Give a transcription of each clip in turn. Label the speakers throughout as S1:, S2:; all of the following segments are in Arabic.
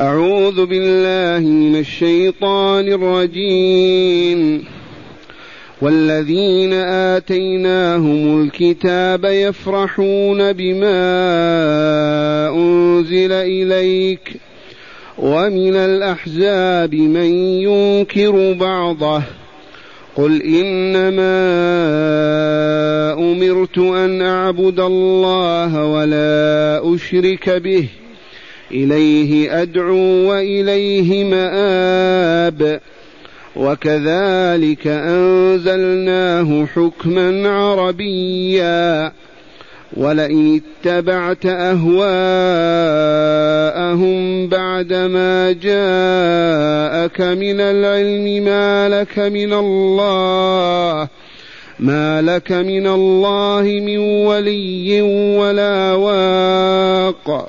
S1: أعوذ بالله من الشيطان الرجيم. والذين آتيناهم الكتاب يفرحون بما أنزل إليك. ومن الأحزاب من ينكر بعضه. قل إنما أمرت أن أعبد الله ولا أشرك به. إليه أدعو وإليه مآب. وكذلك أنزلناه حكما عربيا. ولئن اتبعت أهواءهم بعدما جاءك من العلم ما لك من الله. ما لك من الله من ولي ولا واق.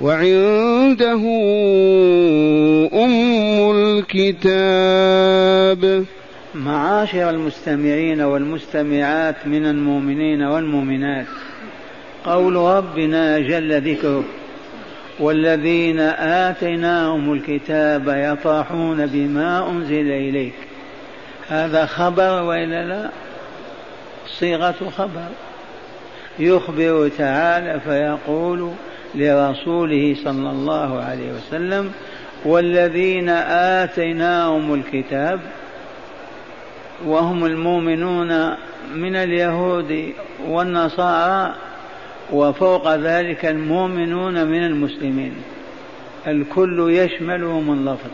S1: وعنده أم الكتاب.
S2: معاشر المستمعين والمستمعات من المؤمنين والمؤمنات قول ربنا جل ذكره والذين آتيناهم الكتاب يفرحون بما أنزل إليك. هذا خبر وإلا لا؟ صيغة خبر. يخبر تعالى فيقول لرسوله صلى الله عليه وسلم والذين آتيناهم الكتاب وهم المؤمنون من اليهود والنصارى وفوق ذلك المؤمنون من المسلمين. الكل يشملهم اللفظ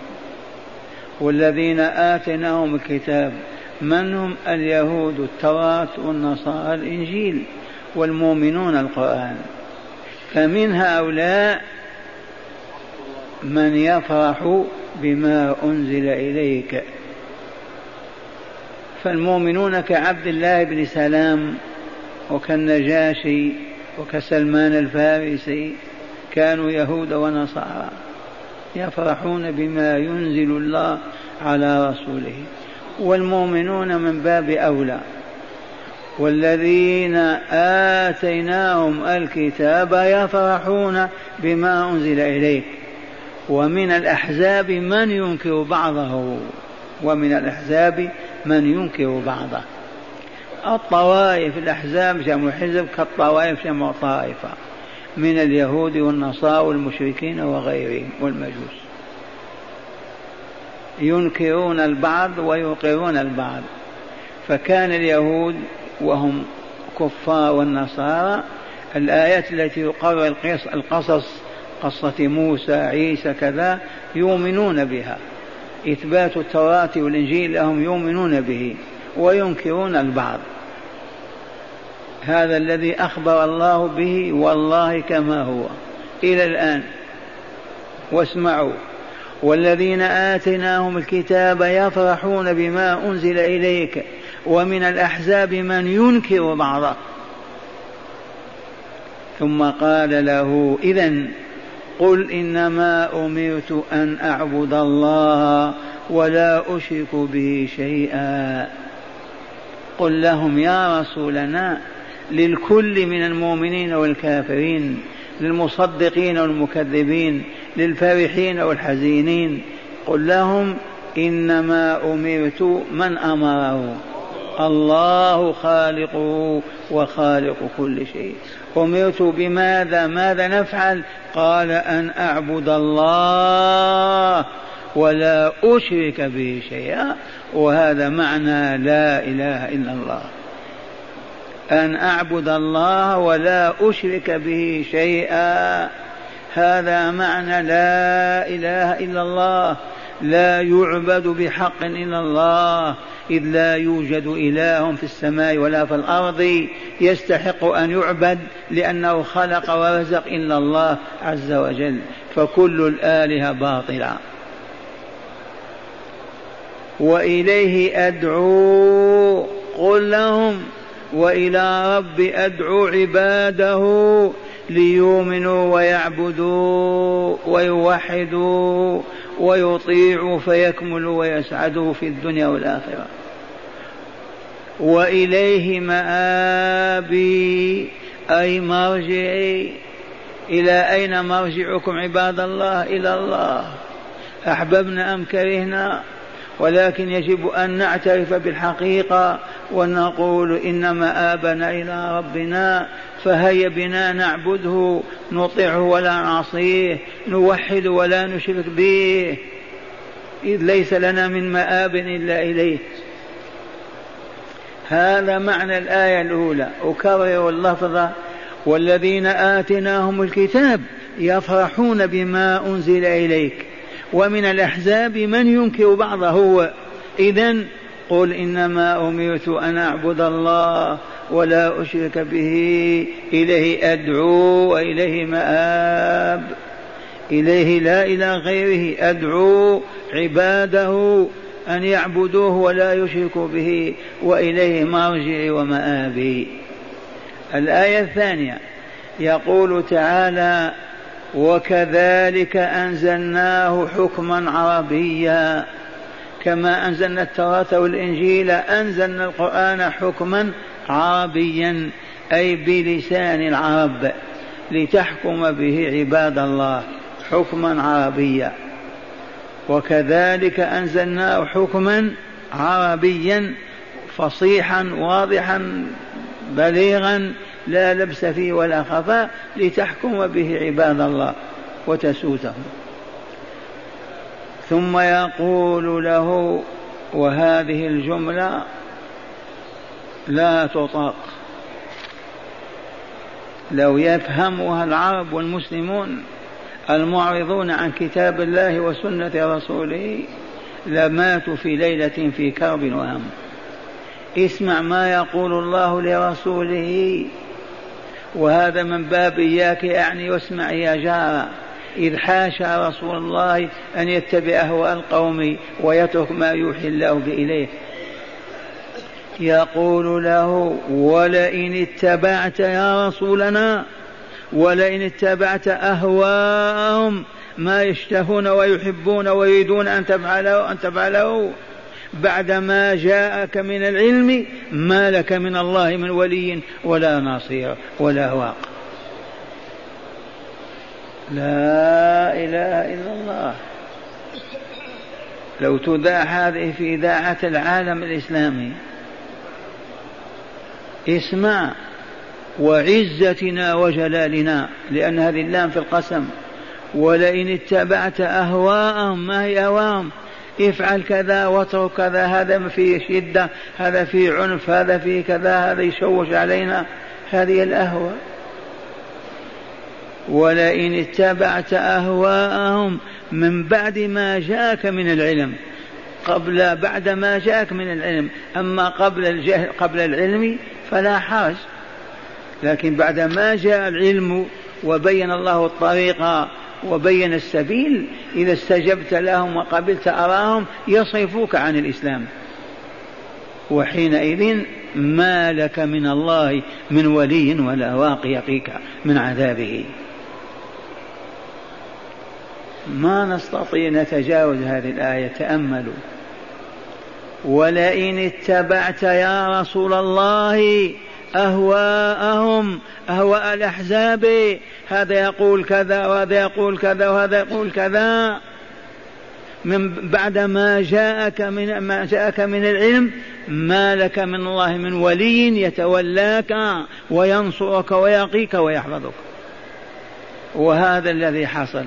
S2: والذين آتيناهم الكتاب من هم؟ اليهود التوراة والنصارى الإنجيل والمؤمنون القرآن. فمن هؤلاء من يفرح بما أنزل إليك. فالمؤمنون كعبد الله بن سلام وكالنجاشي وكسلمان الفارسي كانوا يهود ونصارى يفرحون بما ينزل الله على رسوله والمؤمنون من باب أولى. والذين آتيناهم الكتاب يفرحون بما أنزل إليك. ومن الأحزاب من ينكر بعضه ومن الأحزاب من ينكر بعضه. الطوائف الأحزاب جمع حزب كالطوائف جمع طائفة. من اليهود والنصارى والمشركين وغيرهم والمجوس. ينكرون البعض ويوقرون البعض. فكان اليهود وهم كفار والنصارى. الآيات التي يقرر القصص قصة موسى عيسى كذا يؤمنون بها. إثبات التوراة والإنجيل لهم يؤمنون به وينكرون البعض. هذا الذي أخبر الله به والله كما هو. إلى الآن. واسمعوا. والذين آتيناهم الكتاب يفرحون بما أنزل إليك. ومن الأحزاب من ينكر بعضه. ثم قال له إذا قل إنما أمرت أن أعبد الله ولا أشرك به شيئا. قل لهم يا رسولنا للكل من المؤمنين والكافرين للمصدقين والمكذبين للفرحين والحزينين قل لهم إنما أمرت من أمره. الله خالقه وخالق كل شيء. أمرت بماذا؟ ماذا نفعل؟ قال أن أعبد الله ولا أشرك به شيئا. وهذا معنى لا إله إلا الله. أن أعبد الله ولا أشرك به شيئا. هذا معنى لا إله إلا الله. لا يعبد بحق إلا الله. إذ لا يوجد إله في السماء ولا في الأرض يستحق أن يعبد لأنه خلق ورزق إلا الله عز وجل فكل الآلهة باطلة. وإليه أدعو قل لهم وإلى رب أدعو عباده ليؤمنوا ويعبدوا ويوحدوا ويطيعوا فيكملوا ويسعدوا في الدنيا والآخرة. وإليه مآبي أي مرجعي. إلى أين مرجعكم عباد الله؟ إلى الله. أحببنا أم كرهنا؟ ولكن يجب أن نعترف بالحقيقة ونقول إن مآبنا إلى ربنا فهيا بنا نعبده نطيعه ولا نعصيه نوحد ولا نشرك به. إذ ليس لنا من مآب إلا إليه. هذا معنى الآية الأولى. أكرر اللفظ والذين آتيناهم الكتاب يفرحون بما أنزل إليك. ومن الأحزاب من ينكر بعضه إذا قل إنما أمرت أن أعبد الله ولا أشرك به إليه أدعو وإليه مآب. إليه لا إلى غيره أدعو عباده أن يعبدوه ولا يشركوا به وإليه مرجعي ومآبي. الآية الثانية يقول تعالى وكذلك أنزلناه حكما عربيا. كما أنزلنا التوراة والإنجيل أنزلنا القرآن حكما عربيا أي بلسان العرب لتحكم به عباد الله حكما عربيا. وكذلك أنزلناه حكما عربيا فصيحا واضحا بليغا لا لبس فيه ولا خفاء لتحكم به عباد الله وتسوسهم ثم يقول له وهذه الجملة لا تطاق. لو يفهمها العرب والمسلمون المعرضون عن كتاب الله وسنة رسوله لماتوا في ليلة في كرب وهم. اسمع ما يقول الله لرسوله. وهذا من باب إياك أعني واسمع يا جار إذ حاشا رسول الله أن يتبع أهواء القوم ويترك ما يوحي الله إليه. يقول له ولئن اتبعت يا رسولنا ولئن اتبعت أهواءهم ما يشتهون ويحبون ويريدون أن تفعله أن تفعله. بعدما جاءك من العلم ما لك من الله من ولي ولا نصير ولا واق. لا إله إلا الله. لو تذاع هذه في إذاعة العالم الإسلامي. اسمع وعزتنا وجلالنا لأن هذه اللام في القسم. ولئن اتبعت أهواءهم ما هي أهواءهم؟ افعل كذا واترك كذا هذا فيه شدة هذا فيه عنف هذا فيه كذا هذا يشوش علينا. هذه الأهواء. ولئن اتبعت أهواءهم من بعد ما جاءك من العلم قبل بعد ما جاءك من العلم. أما قبل الجهل قبل العلم فلا حرج. لكن بعد ما جاء العلم وبين الله الطريق وبين السبيل إذا استجبت لهم وقبلت أراهم يصرفوك عن الإسلام. وحينئذ ما لك من الله من ولي ولا واق يقيك من عذابه. ما نستطيع نتجاوز هذه الآية تأملوا. ولئن اتبعت يا رسول الله أهواءهم أهواء الأحزاب. هذا يقول كذا وهذا يقول كذا وهذا يقول كذا. من بعد ما جاءك من ما جاءك من العلم ما لك من الله من ولي يتولاك وينصرك ويقيك ويحفظك. وهذا الذي حصل.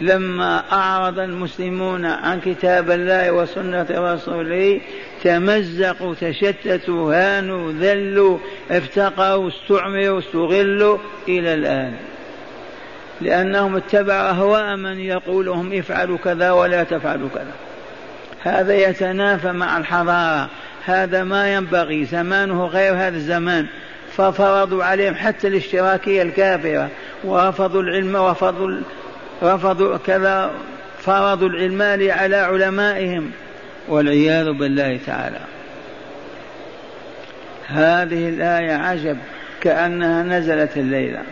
S2: لما أعرض المسلمون عن كتاب الله وسنة رسوله تمزقوا تشتتوا هانوا ذلوا افتقروا استعمروا استغلوا إلى الآن. لأنهم اتبعوا أهواء من يقولهم افعلوا كذا ولا تفعلوا كذا. هذا يتنافى مع الحضارة. هذا ما ينبغي. زمانه غير هذا الزمان. ففرضوا عليهم حتى الاشتراكية الكافرة. ورفضوا العلم ورفضوا رفضوا كذا فرضوا العلمان على علمائهم والعياذ بالله تعالى. هذه الآية عجب كأنها نزلت الليلة.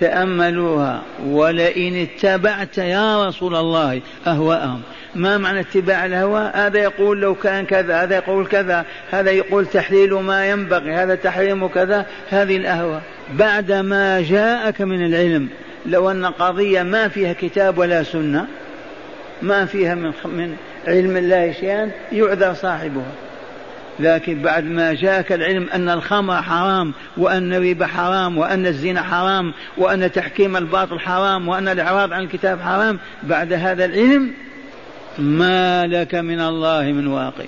S2: تأملوها. ولئن اتبعت يا رسول الله أهواءهم. ما معنى اتباع الهوى؟ هذا يقول لو كان كذا هذا يقول كذا هذا يقول تحليل ما ينبغي هذا تحريم كذا. هذه الأهوى بعد ما جاءك من العلم لو أن قضية ما فيها كتاب ولا سنة ما فيها من من علم الله شيئا يعذر صاحبها. لكن بعد ما جاءك العلم أن الخمر حرام وأن الربا حرام وأن الزنا حرام وأن تحكيم الباطل حرام وأن الإعراض عن الكتاب حرام بعد هذا العلم ما لك من الله من واقي.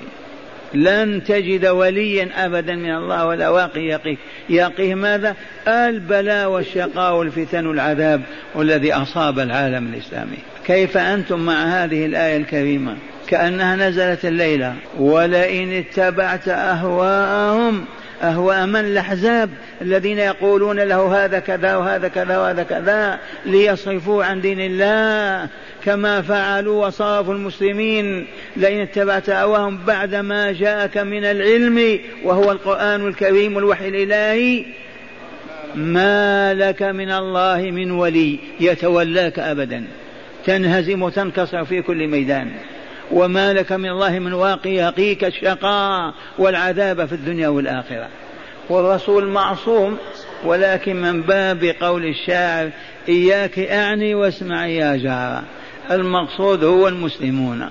S2: لن تجد وليا أبدا من الله ولا واقي يقيك يقيه ماذا؟ البلاء والشقاء والفتن والعذاب والذي أصاب العالم الإسلامي. كيف أنتم مع هذه الآية الكريمة؟ كأنها نزلت الليلة. ولئن اتبعت أهواءهم أهواء من الأحزاب الذين يقولون له هذا كذا وهذا كذا وهذا كذا ليصرفوا عن دين الله كما فعلوا وصرفوا المسلمين لئن اتبعت أهواهم بعد ما جاءك من العلم وهو القرآن الكريم والوحي الإلهي ما لك من الله من ولي يتولاك أبدا تنهزم وتنكسر في كل ميدان وما لك من الله من واقي يقيك الشقاء والعذاب في الدنيا والآخرة. والرسول معصوم ولكن من باب قول الشاعر إياك أعني واسمع يا جارة المقصود هو المسلمون.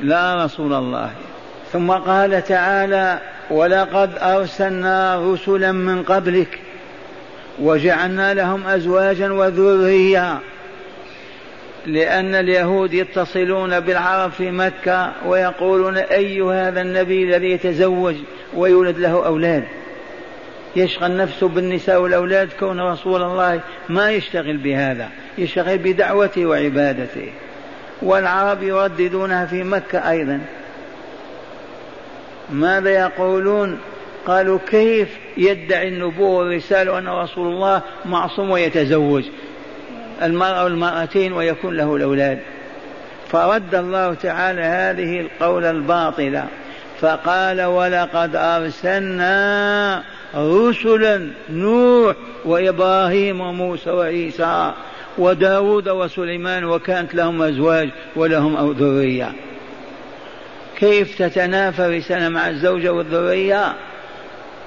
S2: لا رسول الله. ثم قال تعالى ولقد أرسلنا رسلا من قبلك وجعلنا لهم أزواجا وذرية. لأن اليهود يتصلون بالعرب في مكة ويقولون أي هذا النبي الذي يتزوج ويولد له أولاد؟ يشغل نفسه بالنساء والأولاد كون رسول الله ما يشتغل بهذا يشتغل بدعوته وعبادته. والعرب يرددونها في مكة أيضا. ماذا يقولون؟ قالوا كيف يدعي النبوة والرسالة وأن رسول الله معصوم ويتزوج؟ المرأة والمرأتين ويكون له الأولاد. فرد الله تعالى هذه القول الباطلة فقال ولقد أرسلنا رسلا نوح وإبراهيم وموسى وعيسى وداود وسليمان وكانت لهم أزواج ولهم ذرية. كيف تتنافى رسالة مع الزوجة والذرية؟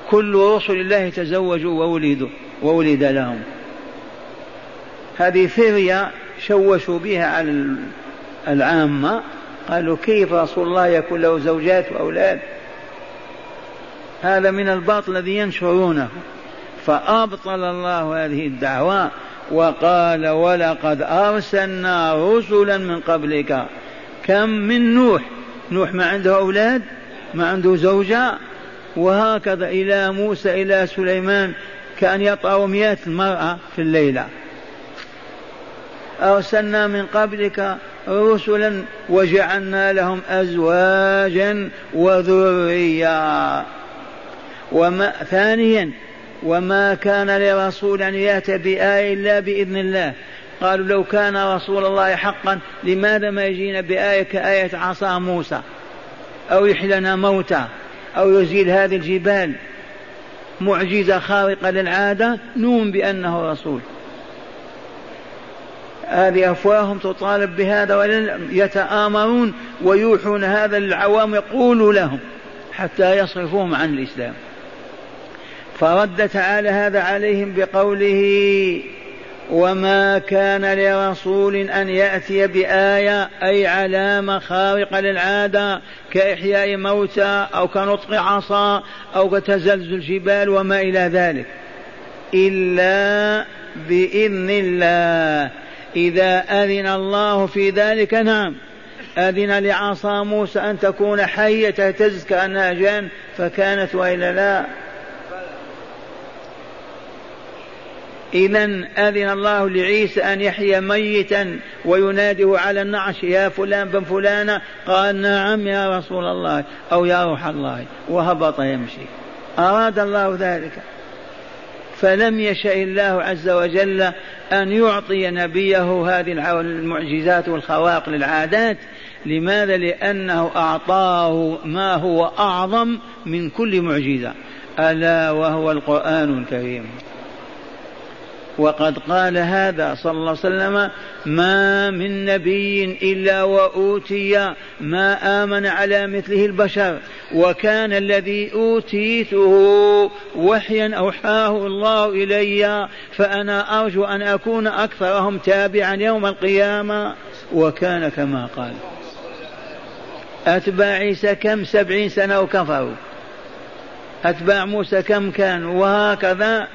S2: كل رسل الله تزوجوا وولدوا وولد لهم. هذه فرية شوشوا بها على العامة قالوا كيف رسول الله يكون له زوجات وأولاد؟ هذا من الباطل الذي ينشرونه. فأبطل الله هذه الدعوة وقال ولقد أرسلنا رسلا من قبلك. كم من نوح؟ نوح ما عنده أولاد؟ ما عنده زوجة؟ وهكذا إلى موسى إلى سليمان كأن يطأ مئة المرأة في الليلة. أرسلنا من قبلك رسلا وجعلنا لهم أزواجا وذريا. وما ثانيا وما كان لرسول أن يأتي بآية إلا بإذن الله. قالوا لو كان رسول الله حقا لماذا ما يجينا بآية كآية عصا موسى؟ أو يحلنا موتى؟ أو يزيل هذه الجبال؟ معجزة خارقة للعادة؟ نؤمن بأنه رسول. هذه أفواههم تطالب بهذا يتآمرون ويوحون هذا للعوام يقولوا لهم حتى يصرفوهم عن الإسلام. فرد تعالى هذا عليهم بقوله وما كان لرسول أن يأتي بآية أي علامه خارقه للعادة كإحياء موتى أو كنطق عصا أو كتزلزل الجبال وما إلى ذلك إلا بإذن الله. إذا أذن الله في ذلك نعم. أذن لعصا موسى أن تكون حية تهتز كأنها جان فكانت وإلا لا. إذا أذن الله لعيسى أن يحيى ميتا ويناده على النعش يا فلان بن فلانة. قال نعم يا رسول الله أو يا روح الله. وهبط يمشي. أراد الله ذلك. فلم يشأ الله عز وجل أن يعطي نبيه هذه المعجزات والخواق للعادات. لماذا؟ لأنه أعطاه ما هو أعظم من كل معجزة. ألا وهو القرآن الكريم. وقد قال هذا صلى الله عليه وسلم ما من نبي إلا وأوتي ما آمن على مثله البشر وكان الذي أوتيته وحيا أوحاه الله إلي فأنا أرجو أن أكون أكثرهم تابعا يوم القيامة. وكان كما قال. أتباع عيسى كم؟ سبعين سنة وكفروا. أتباع موسى كم كانوا وهكذا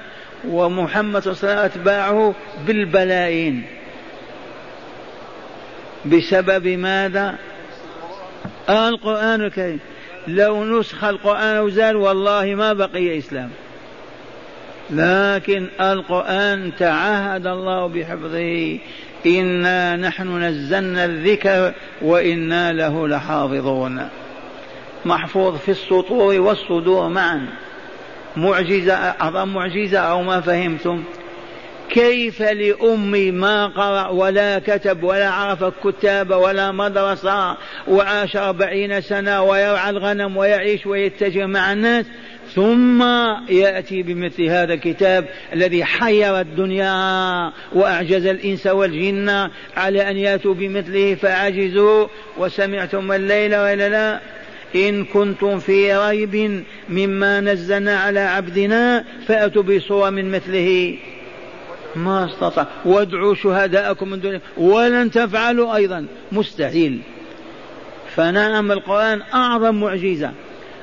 S2: ومحمد صلى الله عليه وسلم أتباعه بالبلايين. بسبب ماذا؟ القرآن الكريم. لو نسخ القرآن وزال والله ما بقي إسلام. لكن القرآن تعهد الله بحفظه. إنا نحن نزلنا الذكر وإنا له لحافظون. محفوظ في السطور والصدور معا. معجزة أعظم معجزة أو ما فهمتم؟ كيف لأمي ما قرأ ولا كتب ولا عرف الكتاب ولا مدرسة وعاش أربعين سنة ويرعى الغنم ويعيش ويتجه مع الناس؟ ثم يأتي بمثل هذا الكتاب الذي حير الدنيا وأعجز الإنس والجن على أن يأتوا بمثله فعجزوا وسمعتم الليل وإلا لا إن كنتم في ريب مما نزلنا على عبدنا فأتوا بصورة من مثله. ما استطاع. وادعوا شهداءكم من دون ولن تفعلوا أيضا. مستحيل. فنعم القرآن أعظم معجزة.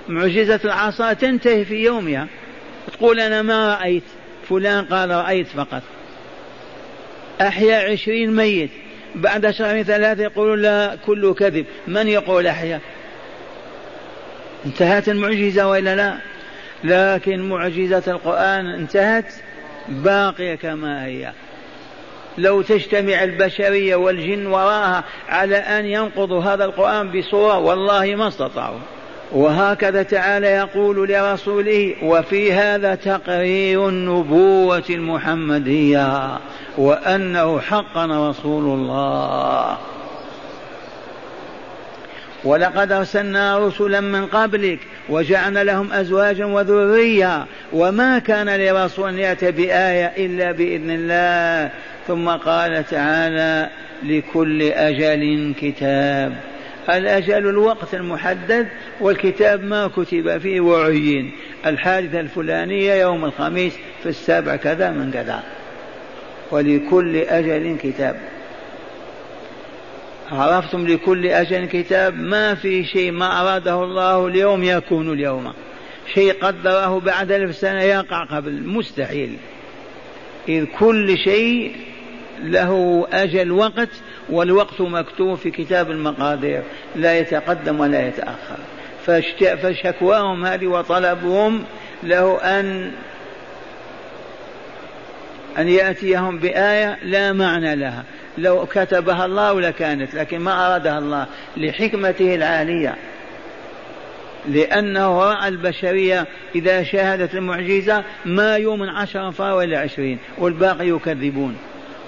S2: معجزة العصا تنتهي في يومها. تقول أنا ما رأيت. فلان قال رأيت فقط. أحيا عشرين ميت. بعد شهر ثلاثة يقولون لا كله كذب. من يقول أحيا؟ انتهت المعجزة وإلا لا؟ لكن معجزة القرآن انتهت باقية كما هي. لو تجتمع البشرية والجن وراها على أن ينقضوا هذا القرآن بصورة والله ما استطاعوا. وهكذا تعالى يقول لرسوله وفي هذا تقرير النبوة المحمدية وأنه حقا رسول الله. ولقد أرسلنا رسلا من قبلك وجعلنا لهم أزواجا وذرية وما كان لرسول أن يأتي بآية إلا بإذن الله. ثم قال تعالى لكل أجل كتاب. الأجل الوقت المحدد والكتاب ما كتب فيه وعين. الحادثة الفلانية يوم الخميس في السابع كذا من كذا. ولكل أجل كتاب. عرفتم لكل أجل كتاب ما في شيء ما أراده الله اليوم يكون اليوم. شيء قدره بعد ألف سنة يقع قبل. مستحيل. إذ كل شيء له أجل وقت والوقت مكتوب في كتاب المقادير. لا يتقدم ولا يتأخر. فشكواهم هذه وطلبهم له أن أن يأتيهم بآية لا معنى لها. لو كتبها الله لكانت لكن ما أرادها الله لحكمته العالية. لأنه رأى البشرية إذا شاهدت المعجزة ما يوم عشر ولا عشرين والباقي يكذبون.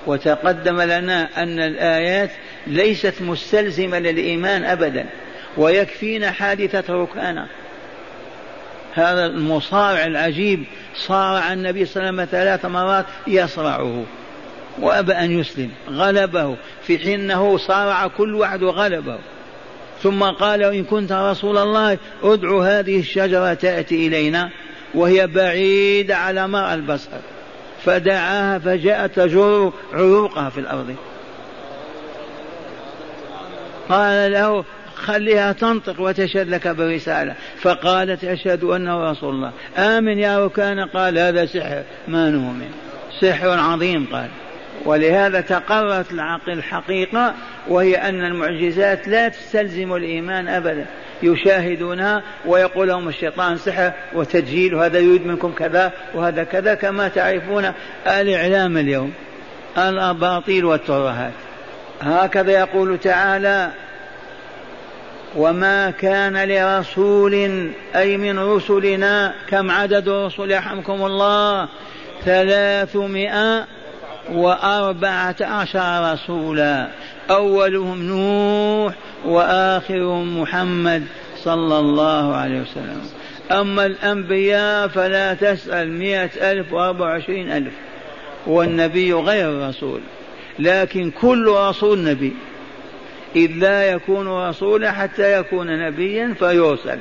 S2: وتقدم لنا أن الآيات ليست مستلزمة للإيمان أبدا ويكفينا حادثة ركانة. هذا المصارع العجيب صارع النبي صلى الله عليه وسلم ثلاث مرات يصرعه. وأبى أن يسلم. غلبه. في حين أنه صارع كل واحد وغلبه. ثم قال إن كنت رسول الله ادعو هذه الشجرة تأتي إلينا. وهي بعيدة على مرء البصر. فدعاها فجاءت تجر عروقها في الأرض. قال له خليها تنطق وتشهد لك برسالة. فقالت أشهد أنه رسول الله. آمن يا ركان. قال هذا سحر ما نؤمن. سحر عظيم. قال ولهذا تقررت الحقيقة وهي أن المعجزات لا تستلزم الإيمان أبدا. يشاهدونها ويقول لهم الشيطان سحر وتجهيل وهذا يريد منكم كذا وهذا كذا كما تعرفون الإعلام اليوم الأباطيل والترهات. هكذا يقول تعالى وما كان لرسول أي من رسلنا كم عدد الرسل يرحمكم الله؟ ثلاثمائة وأربعة عشر رسولا. أولهم نوح وآخرهم محمد صلى الله عليه وسلم. أما الأنبياء فلا تسأل مئة ألف وأربع وعشرين ألف. والنبي غير الرسول. لكن كل رسول نبي. إذ لا يكون رسولا حتى يكون نبيا فيرسل.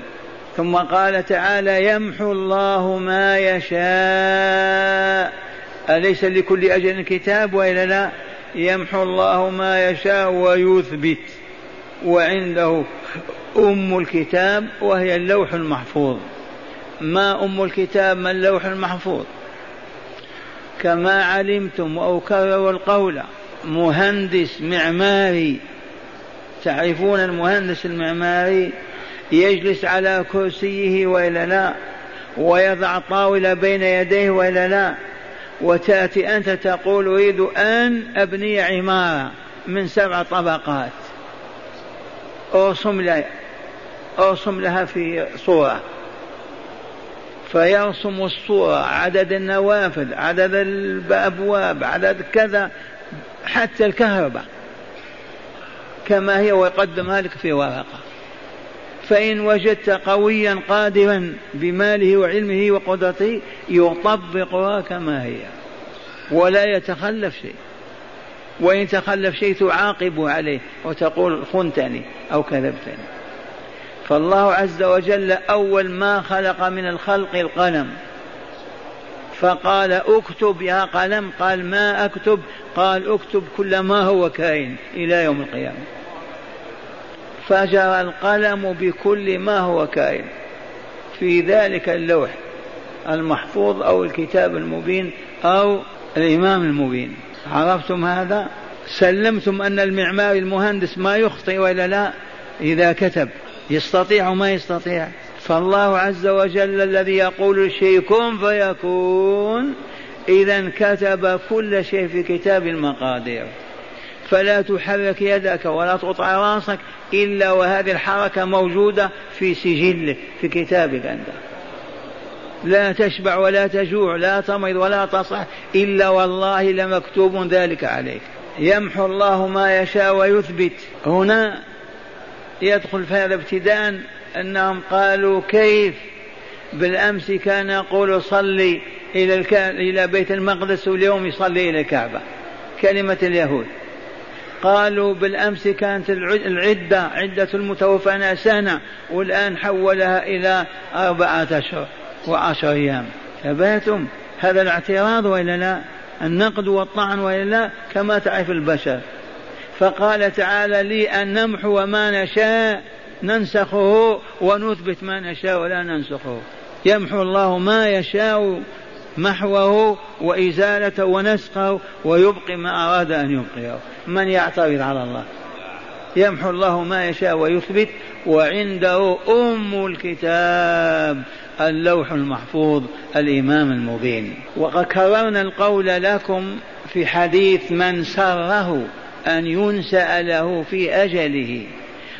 S2: ثم قال تعالى يمحو الله ما يشاء. أليس لكل أجل كتاب وإلا لا؟ يمحو الله ما يشاء ويثبت. وعنده أم الكتاب وهي اللوح المحفوظ. ما أم الكتاب؟ ما اللوح المحفوظ؟ كما علمتم كرروا القول مهندس معماري. تعرفون المهندس المعماري يجلس على كرسيه وإلا لا؟ ويضع طاولة بين يديه وإلا لا؟ وتأتي أنت تقول أريد أن أبني عمارة من سبع طبقات. أرسم لها أرسم لها في صورة. فيرسم الصورة عدد النوافذ عدد الأبواب عدد كذا حتى الكهرباء. كما هي ويقدمها لك في ورقة. فإن وجدت قويا قادرا بماله وعلمه وقدرته يطبقها كما هي ولا يتخلف شيء. وإن تخلف شيء تعاقب عليه وتقول خنتني أو كذبتني. فالله عز وجل أول ما خلق من الخلق القلم. فقال اكتب يا قلم قال ما أكتب؟ قال اكتب كل ما هو كائن إلى يوم القيامة. فجر القلم بكل ما هو كائن. في ذلك اللوح المحفوظ أو الكتاب المبين أو الإمام المبين. عرفتم هذا؟ سلمتم أن المعماري المهندس ما يخطئ وإلا لا؟ إذا كتب. يستطيع ما يستطيع؟ فالله عز وجل الذي يقول الشيء كن فيكون. إذا كتب كل شيء في كتاب المقادير. فلا تحرك يدك ولا تقطع راسك إلا وهذه الحركة موجودة في سجلك في كتابك أنت. لا تشبع ولا تجوع لا تمرض ولا تصح إلا والله لمكتوب ذلك عليك. يمحو الله ما يشاء ويثبت. هنا يدخل في هذا ابتداء أنهم قالوا كيف؟ بالأمس كان يقول صلي إلى. إلى بيت المقدس واليوم يصلي إلى الكعبة. كلمة اليهود. قالوا بالأمس كانت العدة عدة المتوفى سنة والآن حولها إلى أربعة أشهر وعشر أيام. ثباتم هذا الاعتراض وإلا لا؟ النقد والطعن وإلا لا؟ كما تعرف البشر. فقال تعالى لي أن نمحو ما نشاء ننسخه ونثبت ما نشاء ولا ننسخه. يمحو الله ما يشاء محوه وإزالته ونسخه ويبقي ما أراد أن يبقيه. من يعترض على الله؟ يمحو الله ما يشاء ويثبت وعنده أم الكتاب اللوح المحفوظ الإمام المبين. وقد كررنا القول لكم في حديث من سره أن ينسأ له في أجله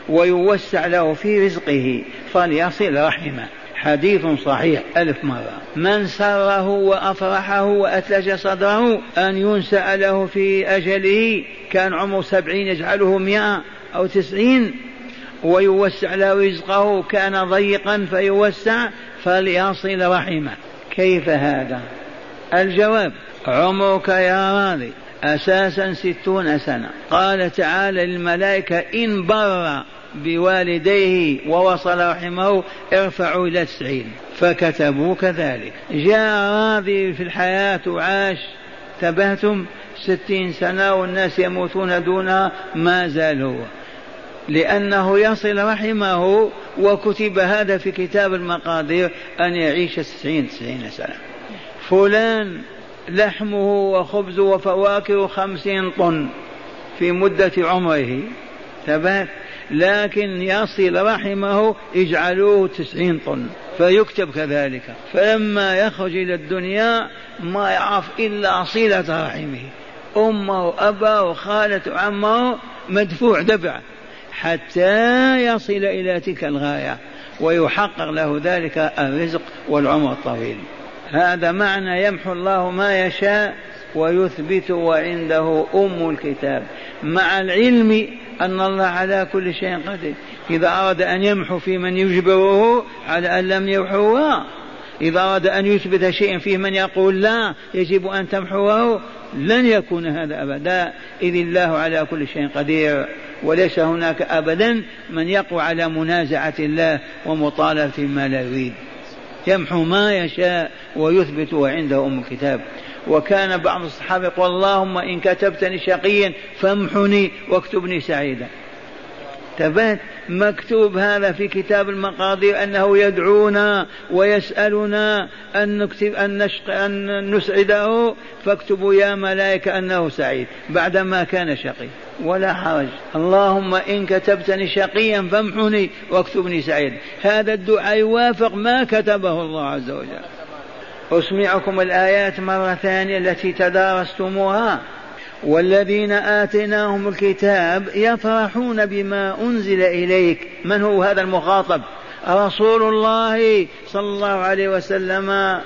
S2: ويوسع له في رزقه فليصل رحمه. حديث صحيح. ألف مرة. من سره وأفرحه وأثلج صدره أن ينسأ له في أجله. كان عمره سبعين يجعله مئة أو تسعين. ويوسع له رزقه. كان ضيقا فيوسع فليصل رحمه. كيف هذا؟ الجواب عمرك يا راضي أساسا ستون سنة. قال تعالى للملائكة إن بر بوالديه ووصل رحمه ارفعوا إلى تسعين فكتبوا كذلك. جاء راضي في الحياة وعاش. تبهتم ستين سنة والناس يموتون دونها ما زال هو لأنه يصل رحمه وكتب هذا في كتاب المقادير أن يعيش تسعين تسعين سنة. فلان لحمه وخبزه وفواكه خمسين طن في مدة عمره. ثبات لكن يصل رحمه اجعلوه تسعين طن فيكتب كذلك. فلما يخرج إلى الدنيا ما يعرف إلا صلة رحمه. أمه أباه خالة عمه مدفوع دفع حتى يصل إلى تلك الغاية ويحقق له ذلك الرزق والعمر الطويل. هذا معنى يمحو الله ما يشاء ويثبت وعنده أم الكتاب. مع العلم أن الله على كل شيء قدير. إذا أراد أن يمحو في من يجبره على أن لم يمحوها إذا أراد أن يثبت شيئا فيه من يقول لا يجب أن تمحوه. لن يكون هذا أبدا. إذ الله على كل شيء قدير. وليس هناك أبدا من يقوى على منازعة الله ومطالبة ما لا يريد. يمحو ما يشاء ويثبت وعنده أم الكتاب. وكان بعض الصحابة يقول اللهم إن كتبتني شقيا فامحني واكتبني سعيدا. تبات مكتوب هذا في كتاب المقادير أنه يدعونا ويسألنا أن نكتب أن, نشق أن نسعده فاكتبوا يا ملائكة أنه سعيد بعدما كان شقي ولا حرج. اللهم إن كتبتني شقيا فامحني واكتبني سعيد هذا الدعاء يوافق ما كتبه الله عز وجل. أسمعكم الآيات مرة ثانية التي تدارستموها. والذين آتيناهم الكتاب يفرحون بما أنزل إليك. من هو هذا المخاطب؟ رسول الله صلى الله عليه وسلم.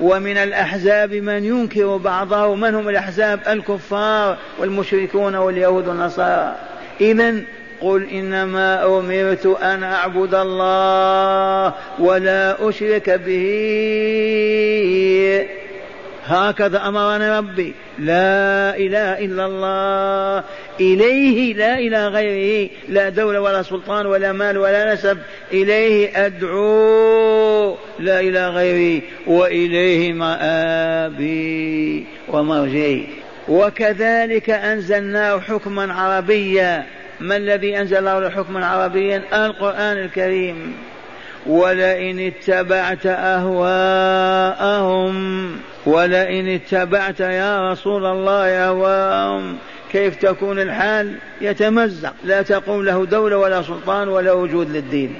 S2: ومن الأحزاب من ينكر بعضه. من هم الأحزاب؟ الكفار والمشركون واليهود والنصارى. إذا قل إنما أمرت أن أعبد الله ولا أشرك به. هكذا أمرني ربي. لا إله إلا الله. إليه لا إلى غيره. لا دولة ولا سلطان ولا مال ولا نسب. إليه أدعو. لا إلى غيره وإليه مآبي ومرجعي. وكذلك أنزلناه حكما عربيا. ما الذي أنزل الله حكما عربيا القرآن الكريم. ولئن اتبعت أهواءهم ولئن اتبعت يا رسول الله أهواءهم كيف تكون الحال؟ يتمزق. لا تقوم له دولة ولا سلطان ولا وجود للدين.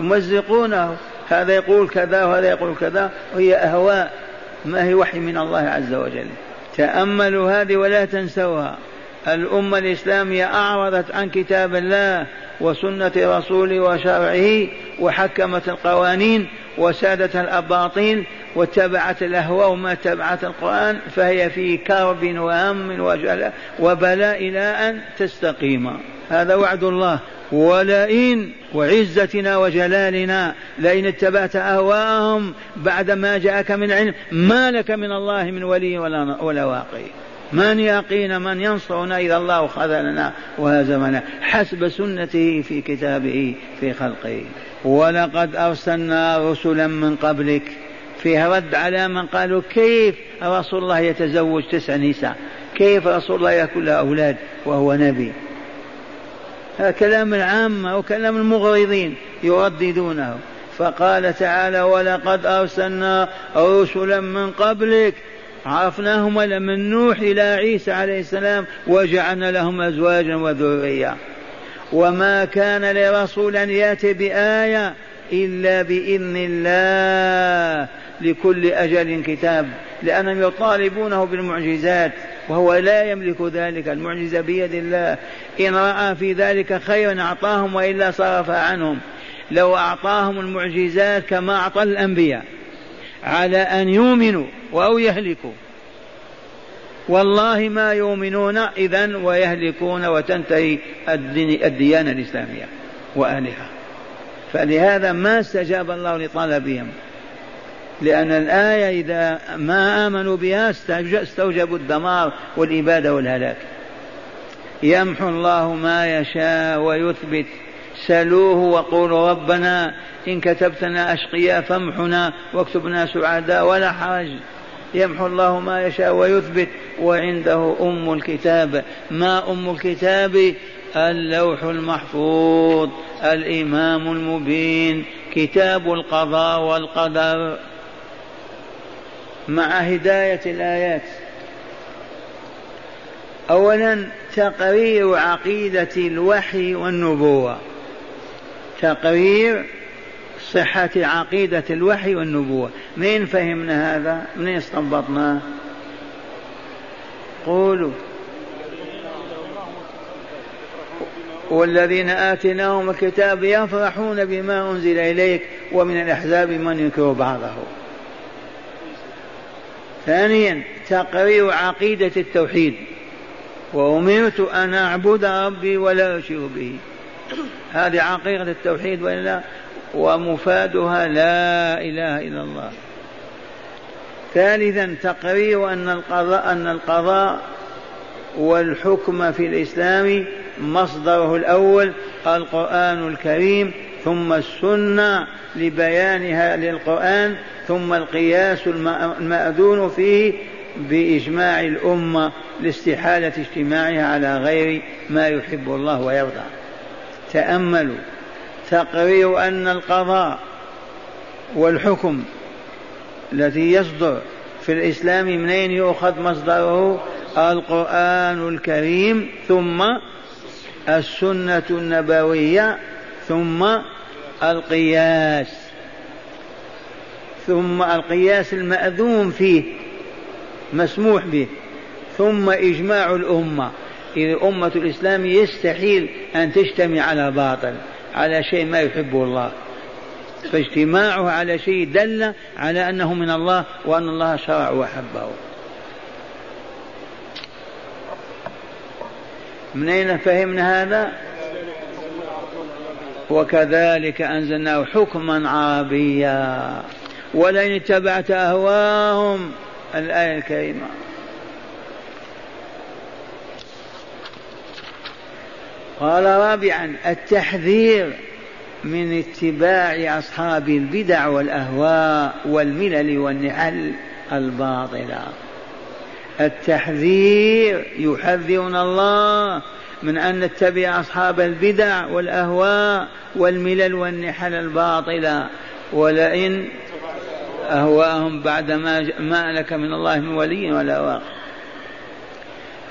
S2: يمزقونه. هذا يقول كذا وهذا يقول كذا. وهي أهواء. ما هي وحي من الله عز وجل. تأملوا هذه ولا تنسوها. الأمة الإسلامية أعرضت عن كتاب الله وسنة رسوله وشرعه وحكمت القوانين وسادت الأباطيل واتبعت الأهواء وما اتبعت القرآن فهي في كرب وهم وجلاء وبلاء إلى أن تستقيم. هذا وعد الله. ولئن وعزتنا وجلالنا لئن اتبعت أهواءهم بعد ما جاءك من علم ما لك من الله من ولي ولا, ولا واقي. من يقينا من ينصرنا إذا الله خذلنا وهزمنا؟ حسب سنته في كتابه في خلقه. ولقد أرسلنا رسلا من قبلك. فيها رد على من قالوا كيف رسول الله يتزوج تسع نساء؟ كيف رسول الله له أولاد وهو نبي؟ هذا كلام العامة وكلام المغرضين يرددونه. فقال تعالى ولقد أرسلنا رسلا من قبلك. عرفناهم من نوح إلى عيسى عليه السلام وجعلنا لهم أزواجا وذرية. وما كان لرسول أن يأتي بآية إلا بإذن الله لكل أجل كتاب لأنهم يطالبونه بالمعجزات وهو لا يملك ذلك المعجزة بيد الله. إن رأى في ذلك خيرا أعطاهم وإلا صرف عنهم. لو أعطاهم المعجزات كما أعطى الأنبياء. على أن يؤمنوا أو يهلكوا. والله ما يؤمنون إذا ويهلكون وتنتهي الديانة الإسلامية وأهلها. فلهذا ما استجاب الله لطلبهم. لأن الآية إذا ما آمنوا بها استوجبوا الدمار والإبادة والهلاك. يمحو الله ما يشاء ويثبت. سلوه وقولوا ربنا إن كتبتنا أشقياء فامحنا واكتبنا سعداء ولا حرج. يمحو الله ما يشاء ويثبت وعنده أم الكتاب. ما أم الكتاب؟ اللوح المحفوظ الإمام المبين كتاب القضاء والقدر. مع هداية الآيات. أولا تقرير عقيدة الوحي والنبوة. تقرير صحة عقيدة الوحي والنبوة. منين فهمنا هذا؟ منين استنبطناه قولوا. والذين آتيناهم الكتاب يفرحون بما أنزل إليك ومن الأحزاب من ينكر بعضه. ثانيا تقرير عقيدة التوحيد. وأمرت أن أعبد ربي ولا أشرك به. هذه عقيدة التوحيد وإلا ومفادها لا إله إلا الله. ثالثا تقرير أن القضاء أن القضاء والحكم في الإسلام مصدره الأول القرآن الكريم ثم السنة لبيانها للقرآن ثم القياس المأذون فيه بإجماع الأمة لاستحالة اجتماعها على غير ما يحب الله ويرضى. تأملوا تقرير أن القضاء والحكم الذي يصدر في الإسلام منين يؤخذ مصدره؟ القرآن الكريم ثم السنة النبوية ثم القياس. ثم القياس المأذون فيه مسموح به ثم إجماع الأمة. إذا أمة الإسلام يستحيل أن تجتمع على باطل على شيء ما يحبه الله. فاجتماعه على شيء دل على أنه من الله وأن الله شرع وحبه. من أين فهمنا هذا؟ وكذلك أنزلناه حكما عربيا. ولئن اتبعت أهواهم الآية الكريمة. قال رابعا التحذير من اتباع أصحاب البدع والأهواء والملل والنحل الباطلة. التحذير يحذرنا الله من أن نتبع أصحاب البدع والأهواء والملل والنحل الباطلة. ولئن أهواهم بعد ما, ما لك من الله من ولي ولا واق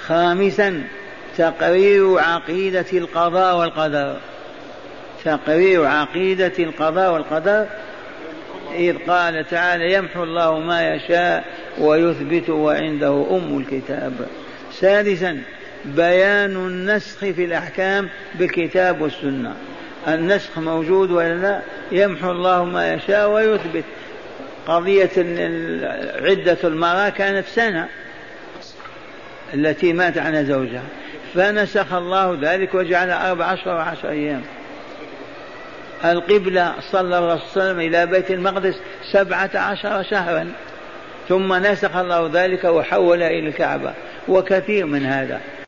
S2: خامسا تقرير عقيدة القضاء والقدر. تقرير عقيدة القضاء والقدر. إذ قال تعالى يمحو الله ما يشاء ويثبت وعنده أم الكتاب. سادسا بيان النسخ في الأحكام بالكتاب والسنة. النسخ موجود ولا لا؟ يمحو الله ما يشاء ويثبت. قضية عدة المرأة كانت سنة التي مات عنها زوجها. فنسخ الله ذلك وجعل أربع عشر وعشر أيام. القبلة صلى الله عليه وسلم إلى بيت المقدس سبعة عشر شهرا. ثم نسخ الله ذلك وحول إلى الكعبة. وكثير من هذا.